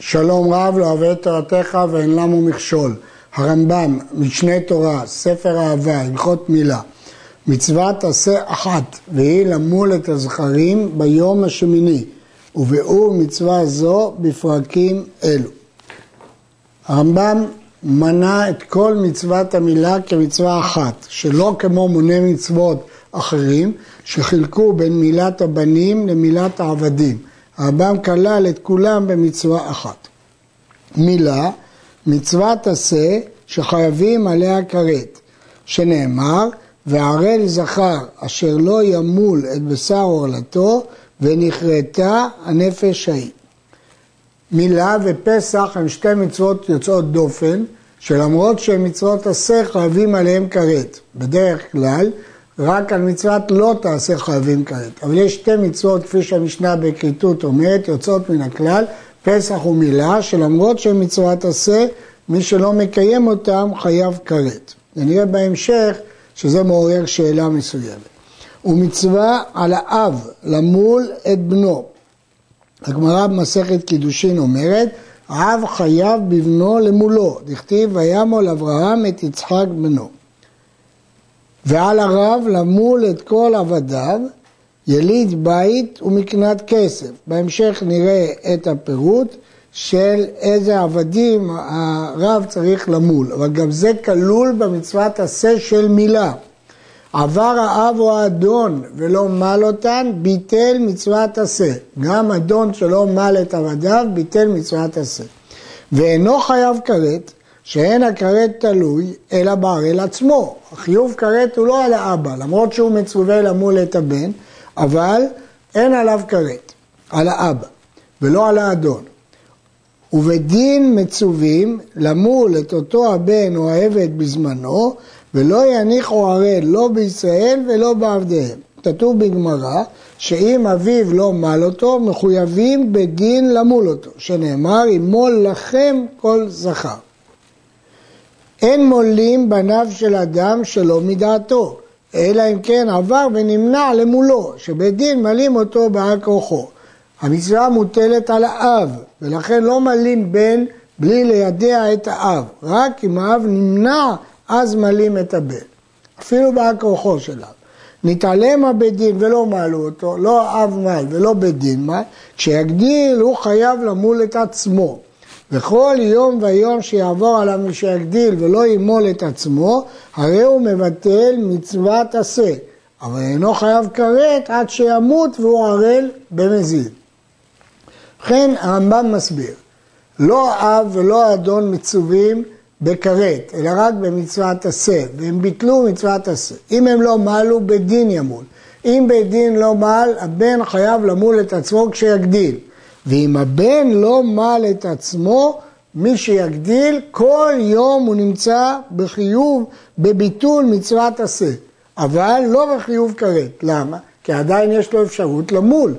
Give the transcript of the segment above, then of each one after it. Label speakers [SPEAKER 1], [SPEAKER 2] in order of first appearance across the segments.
[SPEAKER 1] שלום רב לא אוהב את תורתך ואין למו מכשול. הרמב"ם, משנה תורה, ספר אהבה, הלכות מילה. מצוות עשה אחת, והיא למול את הזכרים ביום השמיני, וביאור מצווה זו בפרקים אלו. הרמב"ם מנה את כל מצוות המילה כמצווה אחת, שלא כמו מונה מצוות אחרים, שחילקו בין מילת הבנים למילת העבדים. הרמב"ם כלל את כולם במצווה אחת. מילה, מצוות עשה שחייבים עליה כרת, שנאמר, וערל זכר אשר לא ימול את בשר עורלתו ונכרתה הנפש ההיא. מילה ופסח הם שתי מצוות יוצאות דופן, שלמרות שהן מצוות עשה חייבים עליהן כרת. בדרך כלל רק על מצוות לא תעשה חייבים כרת. אבל יש שתי מצוות, כפי שהמשנה בכריתות אומרת, יוצאות מן הכלל, פסח ומילה, שלמרות שהן מצוות עשה, מי שלא מקיים אותם חייב כרת. ונראה בהמשך שזה מעורר שאלה מסוימת. ומצווה על האב למול את בנו. הגמרא במסכת קידושין אומרת, האב חייב בבנו למולו, דכתיב וימול אברהם את יצחק בנו. ועל הרב למול את כל עבדיו, יליד בית ומקנת כסף. בהמשך נראה את הפירוט של איזה עבדים הרב צריך למול, אבל גם זה כלול במצוות עשה של מילה. עבר האב או האדון ולא מל אותן, ביטל מצוות עשה. גם אדון שלא מל את עבדיו, ביטל מצוות עשה. ואינו חייב כרת, שאין הכרת תלוי, אלא בערל עצמו. החיוב כרת הוא לא על האבא, למרות שהוא מצווה למול את הבן, אבל אין עליו כרת, על האבא, ולא על האדון. ובדין מצווים למול את אותו הבן או העבד בזמנו, ולא יניחו ערל לא בישראל ולא בעבדיהם. כתוב בגמרא שאם אביו לא מל אותו, מחויבים בדין למול אותו, שנאמר, ימול לכם כל זכר. אין מולים בניו של אדם שלא מדעתו, אלא אם כן עבר ונמנע למולו, שבית דין מלים אותו בעל כוחו. המצווה מוטלת על האב, ולכן לא מלים בן בלי לידע את האב, רק אם האב נמנע אז מלים את הבן, אפילו בעל כוחו של אב. נתעלם הבית דין ולא מעלו אותו, לא האב מל ולא בית דין מל, כשיגדיל הוא חייב למול את עצמו. וכל יום ויום שיעבור עליו מי שיגדיל ולא ימול את עצמו, הרי הוא מבטל מצוות עשה, אבל אינו חייב כרת עד שימות והוא ערל במזיד. ובכן הרמב"ם מסביר, לא אב ולא אדון מצווים בכרת, אלא רק במצוות עשה, והם ביטלו מצוות עשה. אם הם לא מלו, בית דין ימול. אם בית דין לא מל, הבן חייב למול את עצמו כשיגדיל. ואם הבן לא מל את עצמו, מי שיגדיל, כל יום הוא נמצא בחיוב, בביטול מצוות עשה. אבל לא בחיוב כרת. למה? כי עדיין יש לו אפשרות למול.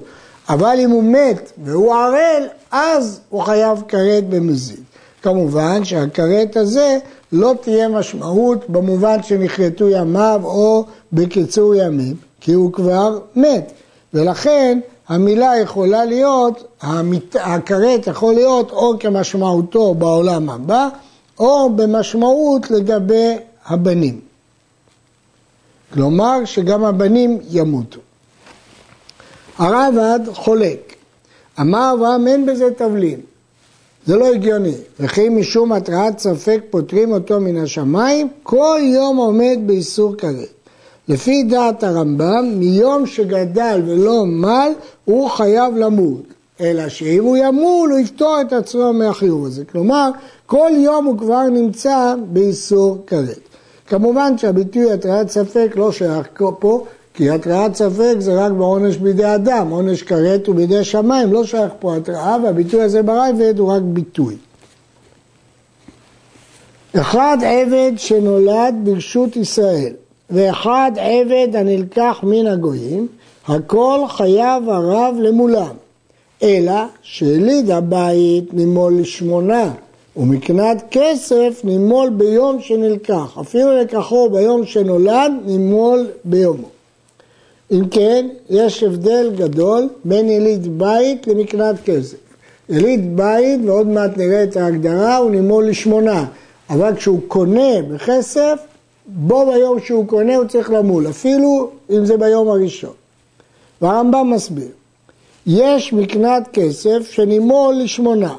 [SPEAKER 1] אבל אם הוא מת והוא ערל, אז הוא חייב כרת במזיד. כמובן שהכרת הזה לא תהיה משמעות במובן שנכרתו ימיו או בקיצור ימים, כי הוא כבר מת. ולכן המילה יכולה להיות, הכרת יכול להיות או כמשמעותו בעולם הבא, או במשמעות לגבי הבנים. כלומר שגם הבנים ימותו. הרב"ד חולק. אמר אברהם אין בזה תבלין. זה לא הגיוני. וכי משום התרעת ספק פותרים אותו מן השמיים, כל יום עומד באיסור כרת. לפי דעת הרמב"ם, מיום שגדל ולא מל, הוא חייב למות. אלא שאם הוא ימול, הוא יפטור את עצמו מהחיוב הזה. כלומר, כל יום הוא כבר נמצא באיסור כרת. כמובן שהביטוי התראת ספק לא שייך פה, כי התראת ספק זה רק בעונש בידי אדם, עונש כרת הוא בידי שמיים, לא שייך פה התראה, והביטוי הזה בראב"ד הוא רק ביטוי. אחד עבד שנולד ברשות ישראל, ואחד עבד הנלקח מן הגויים, הכל חייב הרב למולם. אלא שיליד הבית נימול לשמונה, ומקנת כסף נימול ביום שנלקח. אפילו לקחו ביום שנולד, נימול ביומו. אם כן, יש הבדל גדול בין יליד בית למקנת כסף. יליד בית, ועוד מעט נראה את ההגדרה, הוא נימול לשמונה. אבל כשהוא קונה בכסף, בו ביום שהוא קונה הוא צריך למול, אפילו אם זה ביום הראשון. והרמב"ם מסביר, יש מקנת כסף שנימול לשמונה,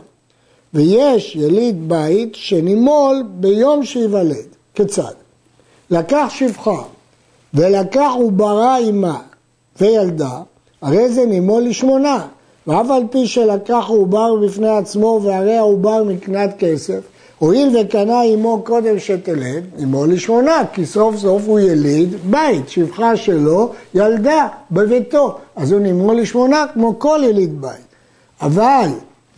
[SPEAKER 1] ויש יליד בית שנימול ביום שייוולד. כיצד? לקח שפחה ולקח עוברה עמה וילדה, הרי זה נימול לשמונה, ואף על פי שלקח עובר בפני עצמו והרי העובר מקנת כסף, הואיל וקנה עמו קודם שתלד, עמו לשמונה, כי סוף סוף הוא יליד בית, שפחה שלו ילדה בביתו, אז הוא נמרו לשמונה כמו כל יליד בית. אבל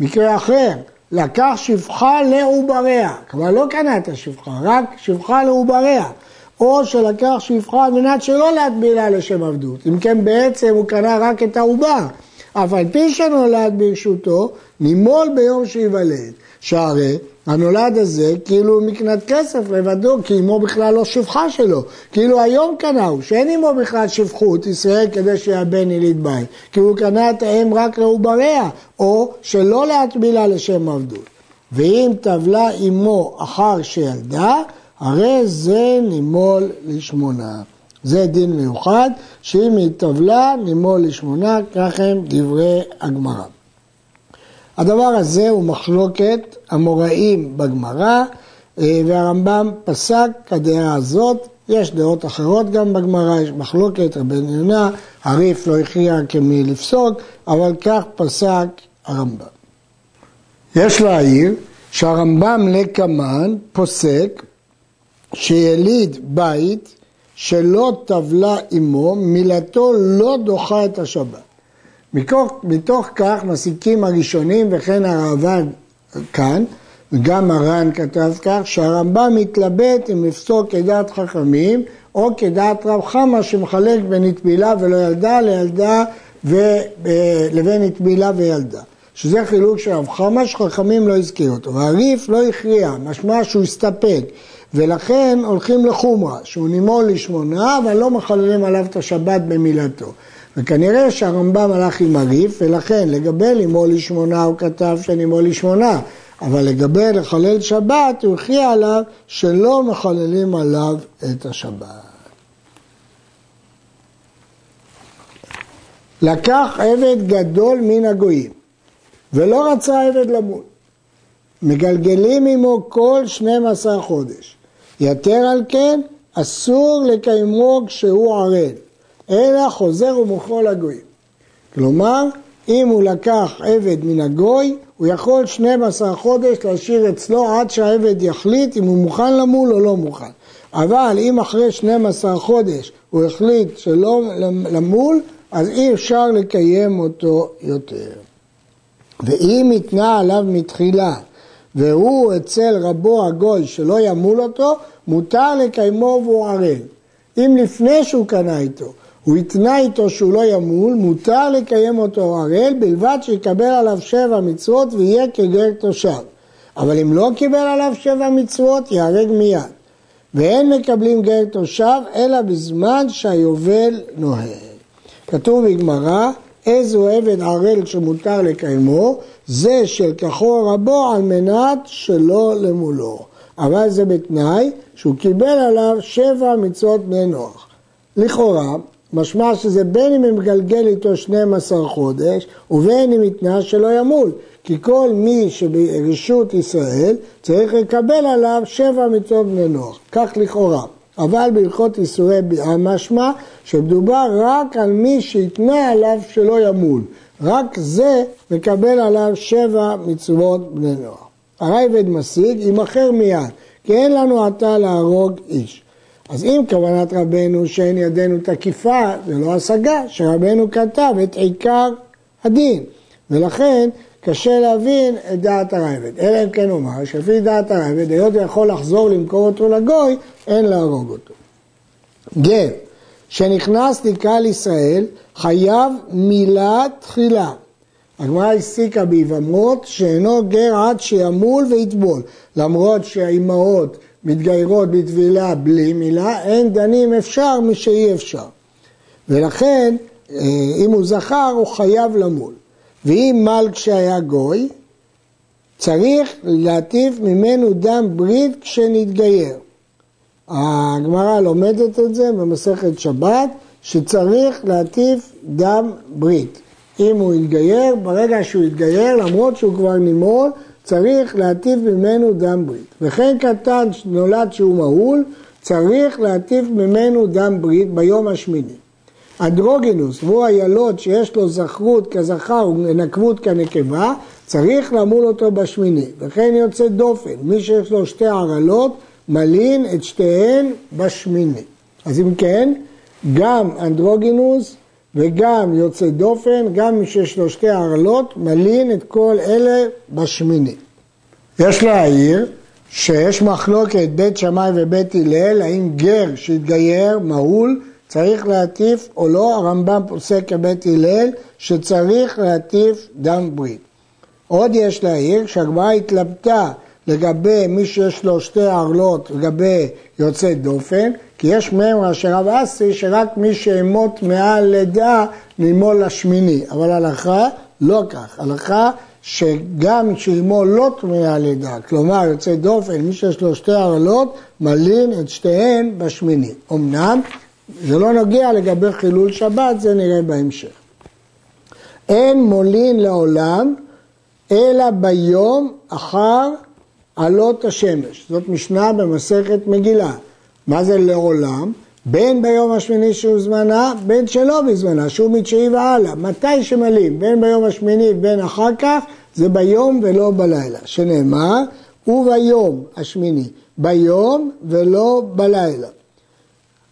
[SPEAKER 1] מקרה אחר, לקח שפחה לעובריה, כלומר לא קנה את השפחה, רק שפחה לעובריה, או שלקח שפחה על מנת שלא להטבילה לשם עבדות, אם כן בעצם הוא קנה רק את העובר, אף על פי שנולד ברשותו, נימול ביום שייוולד, שהרי הנולד הזה כאילו מקנת כסף לבדו, כי אמו בכלל לא שפחה שלו. כאילו היום קנה הוא, שאין אמו בכלל שפחות ישראל כדי שיהיה בן יליד בית. כי הוא קנה את האם רק לעובריה, או שלא להטבילה לשם עבדות. ואם טבלה אמו אחר שילדה, הרי זה נימול לשמונה. זה דין מיוחד, שאם היא טבלה, נימול לשמונה, כך הם דברי הגמרא. הדבר הזה הוא מחלוקת המוראים בגמרא, אה, והרמב"ם פסק כדעה הזאת. יש דעות אחרות גם בגמרא, יש מחלוקת, רבן יונה, הריף לא הכריע כמי לפסוק, אבל כך פסק הרמב"ם. יש להעיר שהרמב"ם לקמן פוסק שיליד בית שלא טבלה עמו, מילתו לא דוחה את השבת. מתוך, מתוך כך מסיקים הראשונים וכן הרעב"ד כאן, וגם הר"ן כתב כך, שהרמב"ם מתלבט אם לפסוק כדעת חכמים או כדעת רב חמא שמחלק בין נטבילה ולא ילדה לילדה ו... אה, לבין נטבילה וילדה. שזה חילוק של רב חמא שחכמים לא הזכירו אותו. והריף לא הכריע, משמע שהוא הסתפק. ולכן הולכים לחומרה, שהוא נימול לשמונה, אבל לא מחללים עליו את השבת במילתו. וכנראה שהרמב"ם הלך עם הריף, ולכן לגבי לימול לשמונה הוא כתב שנימול לשמונה, אבל לגבי לחלל שבת הוא הכריע עליו שלא מחללים עליו את השבת. לקח עבד גדול מן הגויים ולא רצה עבד למול. מגלגלים עמו כל 12 חודש. יתר על כן, אסור לקיימו כשהוא ערל. אלא חוזר ומוכרו לגויים. כלומר, אם הוא לקח עבד מן הגוי, הוא יכול 12 חודש להשאיר אצלו עד שהעבד יחליט אם הוא מוכן למול או לא מוכן. אבל אם אחרי 12 חודש הוא החליט שלא למול, אז אי אפשר לקיים אותו יותר. ואם התנה עליו מתחילה והוא אצל רבו הגוי שלא ימול אותו, מותר לקיימו והוא ערל. אם לפני שהוא קנה איתו הוא התנה איתו שהוא לא ימול, מותר לקיים אותו ערל, בלבד שיקבל עליו שבע מצוות ויהיה כגר תושב. אבל אם לא קיבל עליו שבע מצוות, ייהרג מיד. ואין מקבלים גר תושב, אלא בזמן שהיובל נוהג. כתוב בגמרא, איזו עבד ערל שמותר לקיימו, זה של כחור רבו על מנת שלא למולו. אבל זה בתנאי שהוא קיבל עליו שבע מצוות בני נוח. לכאורה, משמע שזה בין אם מגלגל איתו 12 חודש ובין אם יתנה שלא ימול. כי כל מי שברשות ישראל צריך לקבל עליו שבע מצוות בני נוח. כך לכאורה. אבל בהלכות איסורי ביאה משמע שמדובר רק על מי שיתנה עליו שלא ימול. רק זה מקבל עליו שבע מצוות בני נוח. הרייבד משיג, יימכר מיד, כי אין לנו עתה להרוג איש. אז אם כוונת רבנו שאין ידינו תקיפה, זה לא השגה, שרבנו כתב את עיקר הדין. ולכן קשה להבין את דעת הרייבד. אלא אם כן אומר שלפי דעת הרייבד, היות ויכול לחזור למכור אותו לגוי, אין להרוג אותו. גר שנכנס לקהל ישראל חייב מילה תחילה. הגמרא הסיקה ביבמות שאינו גר עד שימול ויטבול, למרות שהאימהות מתגיירות בטבילה בלי מילה, אין דנים אפשר משאי אפשר. ולכן, אה, אם הוא זכר, הוא חייב למול. ואם מל כשהיה גוי, צריך להטיף ממנו דם ברית כשנתגייר. הגמרא לומדת את זה במסכת שבת, שצריך להטיף דם ברית. אם הוא יתגייר, ברגע שהוא יתגייר, למרות שהוא כבר נימול, צריך להטיף ממנו דם ברית. וכן קטן שנולד שהוא מהול, צריך להטיף ממנו דם ברית ביום השמיני. אנדרוגינוס, והוא הילוד שיש לו זכרות כזכר ונקבות כנקבה, צריך למול אותו בשמיני. וכן יוצא דופן, מי שיש לו שתי ערלות, מלין את שתיהן בשמיני. אז אם כן, גם אנדרוגינוס וגם יוצא דופן, גם מי שיש לו שתי ערלות, מלין את כל אלה בשמיני. יש להעיר שיש מחלוקת בית שמאי ובית הלל, האם גר שהתגייר, מהול, צריך להטיף או לא, הרמב"ם פוסק כבית הלל שצריך להטיף דם ברית. עוד יש להעיר שהגמרא התלבטה לגבי מי שיש לו שתי ערלות לגבי יוצא דופן, כי יש מהם ראשי רב אסי שרק מי שאמות מעל לידה נימול לשמיני, אבל הלכה לא כך, הלכה שגם שאימו לא טמאה לידה, כלומר יוצא דופן, מי שיש לו שתי ערלות, מלין את שתיהן בשמיני. אמנם זה לא נוגע לגבי חילול שבת, זה נראה בהמשך. אין מולין לעולם, אלא ביום אחר עלות השמש. זאת משנה במסכת מגילה. מה זה לעולם? בין ביום השמיני שהוא זמנה, בין שלא בזמנה, שהוא מתשיעי והלאה. מתי שמלים, בין ביום השמיני ובין אחר כך, זה ביום ולא בלילה. שנאמר, וביום השמיני, ביום ולא בלילה.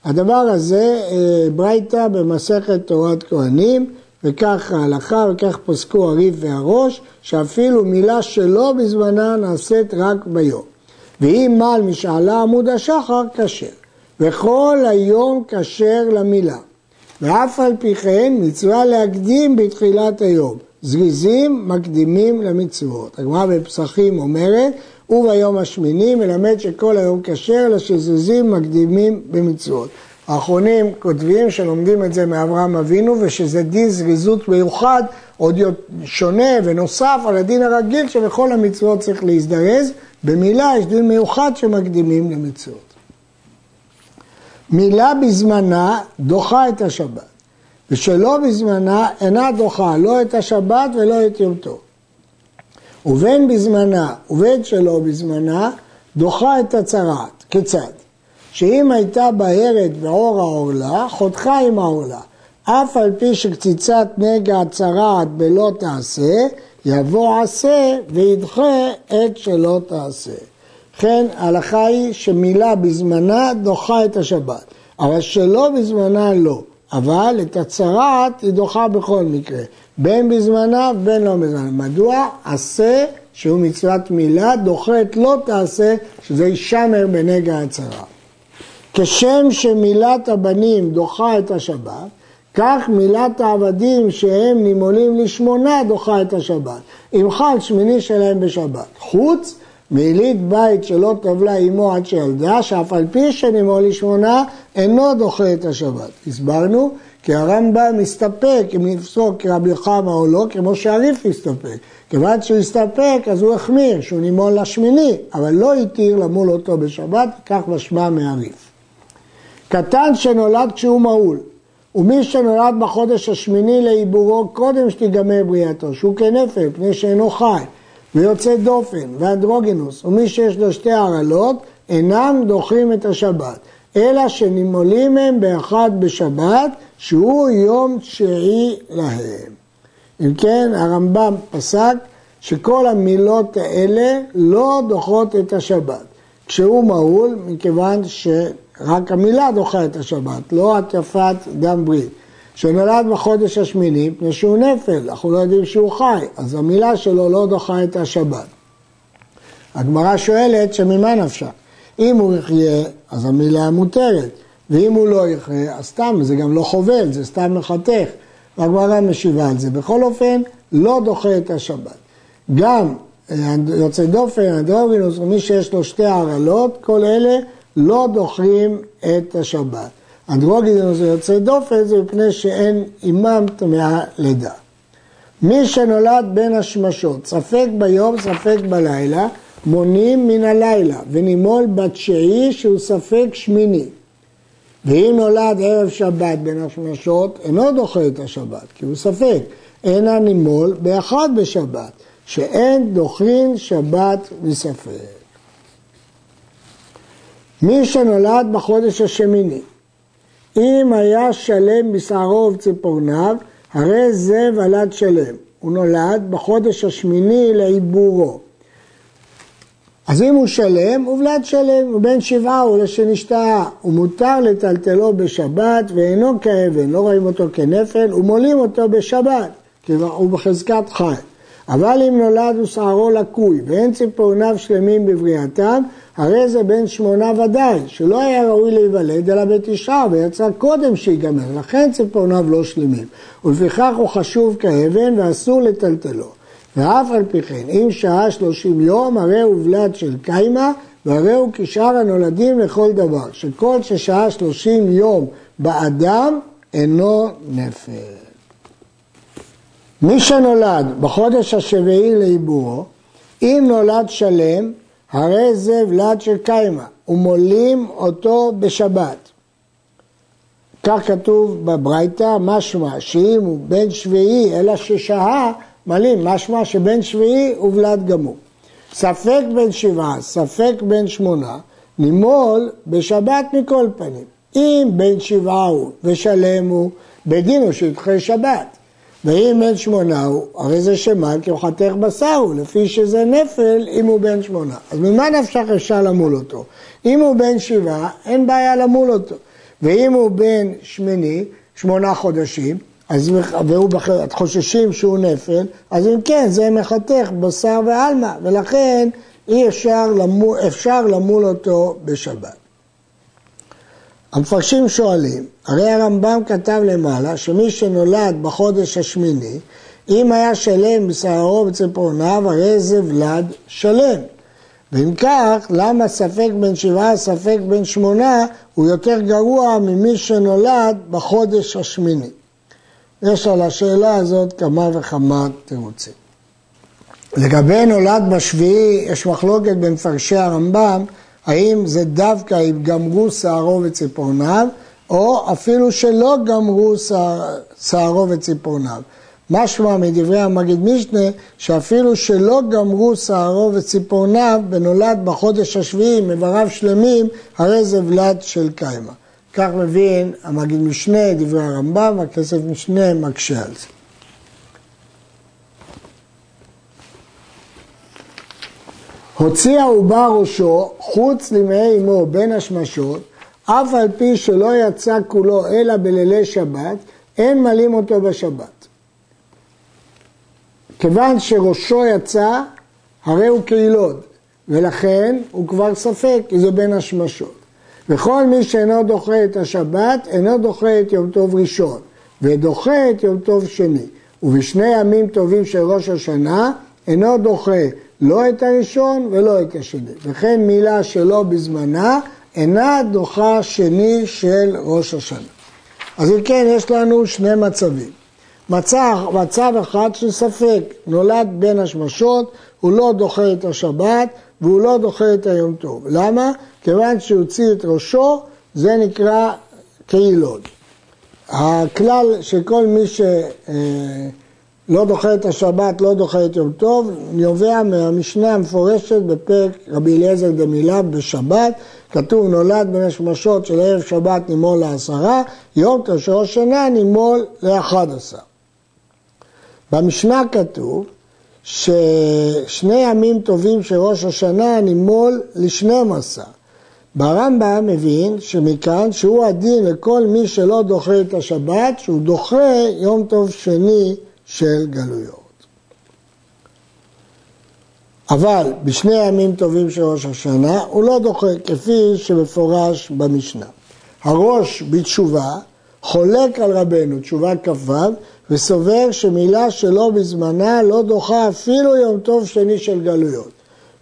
[SPEAKER 1] הדבר הזה, אה, ברייתא במסכת תורת כהנים, וכך ההלכה וכך פסקו הריף והראש, שאפילו מילה שלא בזמנה נעשית רק ביום. ואם מעל משאלה עמוד השחר, כשר. וכל היום כשר למילה. ואף על פי כן מצווה להקדים בתחילת היום. זריזים מקדימים למצוות. הגמרא בפסחים אומרת, וביום השמיני מלמד שכל היום כשר, אלא שזריזים מקדימים במצוות. האחרונים כותבים שלומדים את זה מאברהם אבינו ושזה דין זריזות מיוחד, עוד שונה ונוסף על הדין הרגיל שבכל המצוות צריך להזדרז, במילה יש דין מיוחד שמקדימים למצוות. מילה בזמנה דוחה את השבת, ושלא בזמנה אינה דוחה לא את השבת ולא את יום טוב. ובין בזמנה ובין שלא בזמנה דוחה את הצרעת. כיצד? שאם הייתה בהרת ועור העורלה, חותכה עם העורלה. אף על פי שקציצת נגע צרעת בלא תעשה, יבוא עשה וידחה את שלא תעשה. כן, ההלכה היא שמילה בזמנה דוחה את השבת, אבל שלא בזמנה לא. אבל את הצרעת היא דוחה בכל מקרה, בין בזמנה ובין לא בזמנה. מדוע? עשה, שהוא מצוות מילה, דוחה את לא תעשה, שזה יישמר בנגע הצרעת. כשם שמילת הבנים דוחה את השבת, כך מילת העבדים שהם נימולים לשמונה דוחה את השבת. אם חל שמיני שלהם בשבת. חוץ מעילית בית שלא טבלה עמו עד שילדה, שאף על פי שנימול לשמונה, אינו דוחה את השבת. הסברנו כי הרמב"ם מסתפק אם נפסוק כרבי חמא או לא, כמו שהריף הסתפק. כיוון שהוא הסתפק, אז הוא החמיר, שהוא נימול לשמיני, אבל לא התיר למול אותו בשבת, כך משמע מהריף. קטן שנולד כשהוא מהול, ומי שנולד בחודש השמיני לעיבורו קודם שתיגמר בריאתו, שהוא כנפל, פני שאינו חי, ויוצא דופן, ואנדרוגינוס, ומי שיש לו שתי הרעלות, אינם דוחים את השבת, אלא שנימולים הם באחד בשבת, שהוא יום תשיעי להם. אם כן, הרמב"ם פסק שכל המילות האלה לא דוחות את השבת. כשהוא מהול, מכיוון ש... רק המילה דוחה את השבת, לא הטפת דם ברית. שנולד בחודש השמיני, מפני שהוא נפל, אנחנו לא יודעים שהוא חי, אז המילה שלו לא דוחה את השבת. הגמרא שואלת שממה נפשה? אם הוא יחיה, אז המילה מותרת, ואם הוא לא יחיה, אז סתם, זה גם לא חובל, זה סתם מחתך. והגמרא משיבה על זה. בכל אופן, לא דוחה את השבת. גם יוצא דופן, אנדרוגינוס, ומי שיש לו שתי הרעלות, כל אלה לא דוחים את השבת. אנדרוגינוס זה יוצא דופן, זה מפני שאין עימם טמאה לידה. מי שנולד בין השמשות, ספק ביום, ספק בלילה, מונים מן הלילה, ונימול בתשיעי שהוא ספק שמיני. ואם נולד ערב שבת בין השמשות, אינו דוחה את השבת, כי הוא ספק. אין הנימול באחד בשבת, שאין דוחין שבת מספק. מי שנולד בחודש השמיני, אם היה שלם בשערו ובציפורניו, הרי זה ולד שלם. הוא נולד בחודש השמיני לעיבורו. אז אם הוא שלם, הוא ולד שלם, הוא בן שבעה, הוא לשנשתאה. הוא מותר לטלטלו בשבת ואינו כאבן, לא רואים אותו כנפל, ומולים אותו בשבת, כי הוא בחזקת חי. אבל אם נולד ושערו לקוי ואין ציפורניו שלמים בבריאתם, הרי זה בן שמונה ודאי, שלא היה ראוי להיוולד אלא בתשעה ויצא קודם שיגמר, לכן ציפורניו לא שלמים. ולפיכך הוא חשוב כאבן ואסור לטלטלו. ואף על פי כן, אם שעה שלושים יום, הרי הוא ולד של קיימא, והרי הוא כשאר הנולדים לכל דבר, שכל ששעה שלושים יום באדם אינו נפל. מי שנולד בחודש השביעי לעיבורו, אם נולד שלם, הרי זה ולד של קיימא, ומולים אותו בשבת. כך כתוב בברייתא, משמע שאם הוא בן שביעי, אלא ששהה, מלאים, משמע שבן שביעי הוא ולד גמור. ספק בן שבעה, ספק בן שמונה, נימול בשבת מכל פנים. אם בן שבעה הוא ושלם הוא, בדין הוא שידחה שבת. ואם בן שמונה הוא, הרי זה שמל כי הוא חתך בשר הוא, לפי שזה נפל אם הוא בן שמונה. אז ממה נפשך אפשר למול אותו? אם הוא בן שבעה, אין בעיה למול אותו. ואם הוא בן שמיני, שמונה חודשים, אז, והוא בחר, חוששים שהוא נפל, אז אם כן, זה מחתך בשר ועלמא, ולכן אי אפשר למול, אפשר למול אותו בשבת. המפרשים שואלים, הרי הרמב"ם כתב למעלה שמי שנולד בחודש השמיני, אם היה שלם בשערו ובציפורניו, הרי זה ולד שלם. ואם כך, למה ספק בן שבעה, ספק בן שמונה, הוא יותר גרוע ממי שנולד בחודש השמיני? יש על השאלה הזאת כמה וכמה תירוצים. לגבי נולד בשביעי, יש מחלוקת בין מפרשי הרמב"ם האם זה דווקא אם גמרו שערו וציפורניו, או אפילו שלא גמרו שערו וציפורניו. משמע מדברי המגיד משנה, שאפילו שלא גמרו שערו וציפורניו, ונולד בחודש השביעי עם איבריו שלמים, הרי זה ולד של קיימא. כך מבין המגיד משנה, דברי הרמב"ם, והכסף משנה מקשה על זה. הוציא העובר ראשו חוץ למעי אמו בין השמשות, אף על פי שלא יצא כולו אלא בלילי שבת, אין מלאים אותו בשבת. כיוון שראשו יצא, הרי הוא כילוד, ולכן הוא כבר ספק, כי זה בין השמשות. וכל מי שאינו דוחה את השבת, אינו דוחה את יום טוב ראשון, ודוחה את יום טוב שני. ובשני ימים טובים של ראש השנה, אינו דוחה לא את הראשון ולא את השני. וכן מילה שלא בזמנה אינה דוחה שני של ראש השנה. אז אם כן, יש לנו שני מצבים. מצב, מצב אחד של ספק, נולד בין השמשות, הוא לא דוחה את השבת והוא לא דוחה את היום טוב. למה? כיוון שהוציא את ראשו, זה נקרא קהילוד. הכלל שכל מי ש... לא דוחה את השבת, לא דוחה את יום טוב, נובע מהמשנה המפורשת בפרק רבי אליעזר דמילה בשבת, כתוב נולד בין השמשות של ערב שבת נימול לעשרה, יום טוב של ראש שנה נימול לאחד עשר. במשנה כתוב ששני ימים טובים של ראש השנה נימול לשנים עשר. ברמב"ם מבין שמכאן שהוא הדין לכל מי שלא דוחה את השבת, שהוא דוחה יום טוב שני של גלויות. אבל בשני הימים טובים של ראש השנה הוא לא דוחה כפי שמפורש במשנה. הראש בתשובה חולק על רבנו, תשובה כ"ו, וסובר שמילה שלא בזמנה לא דוחה אפילו יום טוב שני של גלויות.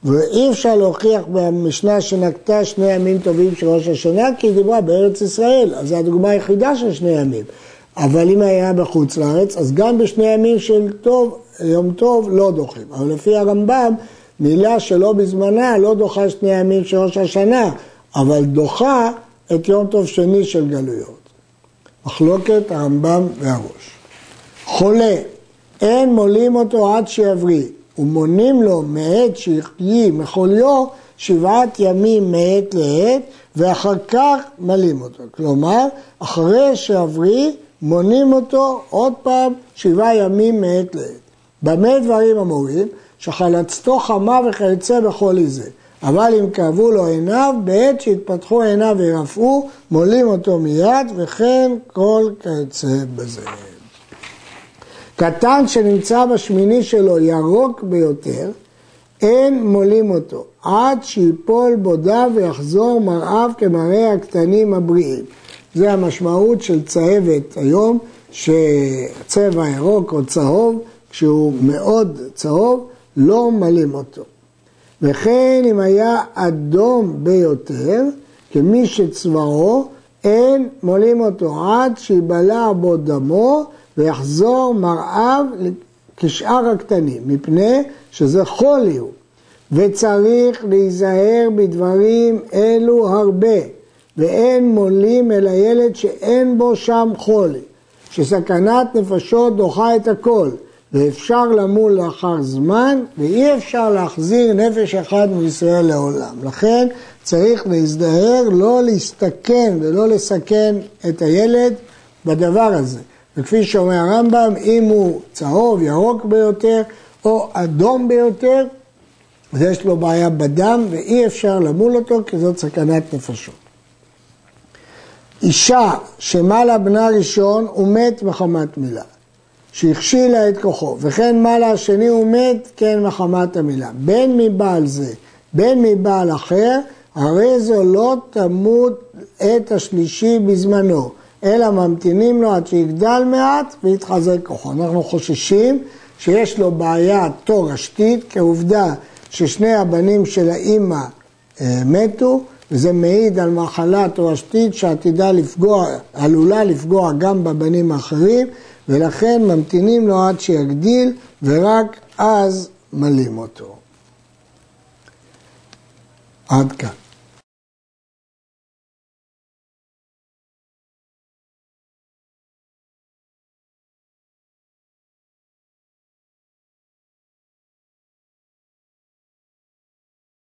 [SPEAKER 1] ואי אפשר להוכיח במשנה שנקטה שני ימים טובים של ראש השנה כי היא דיברה בארץ ישראל, אז זו הדוגמה היחידה של שני ימים. אבל אם היה בחוץ לארץ, אז גם בשני ימים של טוב, יום טוב לא דוחים. אבל לפי הרמב"ם, מילה שלא בזמנה לא דוחה שני ימים של ראש השנה, אבל דוחה את יום טוב שני של גלויות. מחלוקת הרמב"ם והראש. חולה, אין מולים אותו עד שיבריא, ומונים לו מעת שיחיה מחוליו שבעת ימים מעת לעת, ואחר כך מלים אותו. כלומר, אחרי שיבריא, מונים אותו עוד פעם שבעה ימים מעת לעת. במה דברים אמורים? שחלצתו חמה וכיוצא בכל איזה. אבל אם כאבו לו עיניו, בעת שהתפתחו עיניו וירפאו, מולים אותו מיד, וכן כל כיוצא בזה. קטן שנמצא בשמיני שלו ירוק ביותר, אין מולים אותו, עד שיפול בודיו ויחזור מרעיו כמראה הקטנים הבריאים. זה המשמעות של צהבת היום, שצבע ירוק או צהוב, כשהוא מאוד צהוב, לא מלים אותו. וכן אם היה אדום ביותר, כמי שצבעו, אין מולים אותו עד שיבלע בו דמו ויחזור מרעיו כשאר הקטנים, מפני שזה חולי הוא. וצריך להיזהר בדברים אלו הרבה, ואין מולים אל הילד שאין בו שם חולי, שסכנת נפשות דוחה את הכל, ואפשר למול לאחר זמן, ואי אפשר להחזיר נפש אחד מישראל לעולם. לכן צריך להזדהר, לא להסתכן ולא לסכן את הילד בדבר הזה. וכפי שאומר הרמב"ם, אם הוא צהוב, ירוק ביותר, או אדום ביותר, אז יש לו בעיה בדם ואי אפשר למול אותו כי זאת סכנת נפשות. אישה שמלה בנה ראשון ומת מחמת מילה. שהכשילה את כוחו, וכן מעלה השני הוא מת, כן מחמת המילה. בין מבעל זה, בין מבעל אחר, הרי זו לא תמות את השלישי בזמנו, אלא ממתינים לו עד שיגדל מעט ויתחזק כוחו. אנחנו חוששים שיש לו בעיה תורשתית, כעובדה ששני הבנים של האימא אה, מתו, וזה מעיד על מחלה תורשתית שעתידה לפגוע, עלולה לפגוע גם בבנים האחרים, ולכן ממתינים לו עד שיגדיל, ורק אז מלים אותו. עד כאן.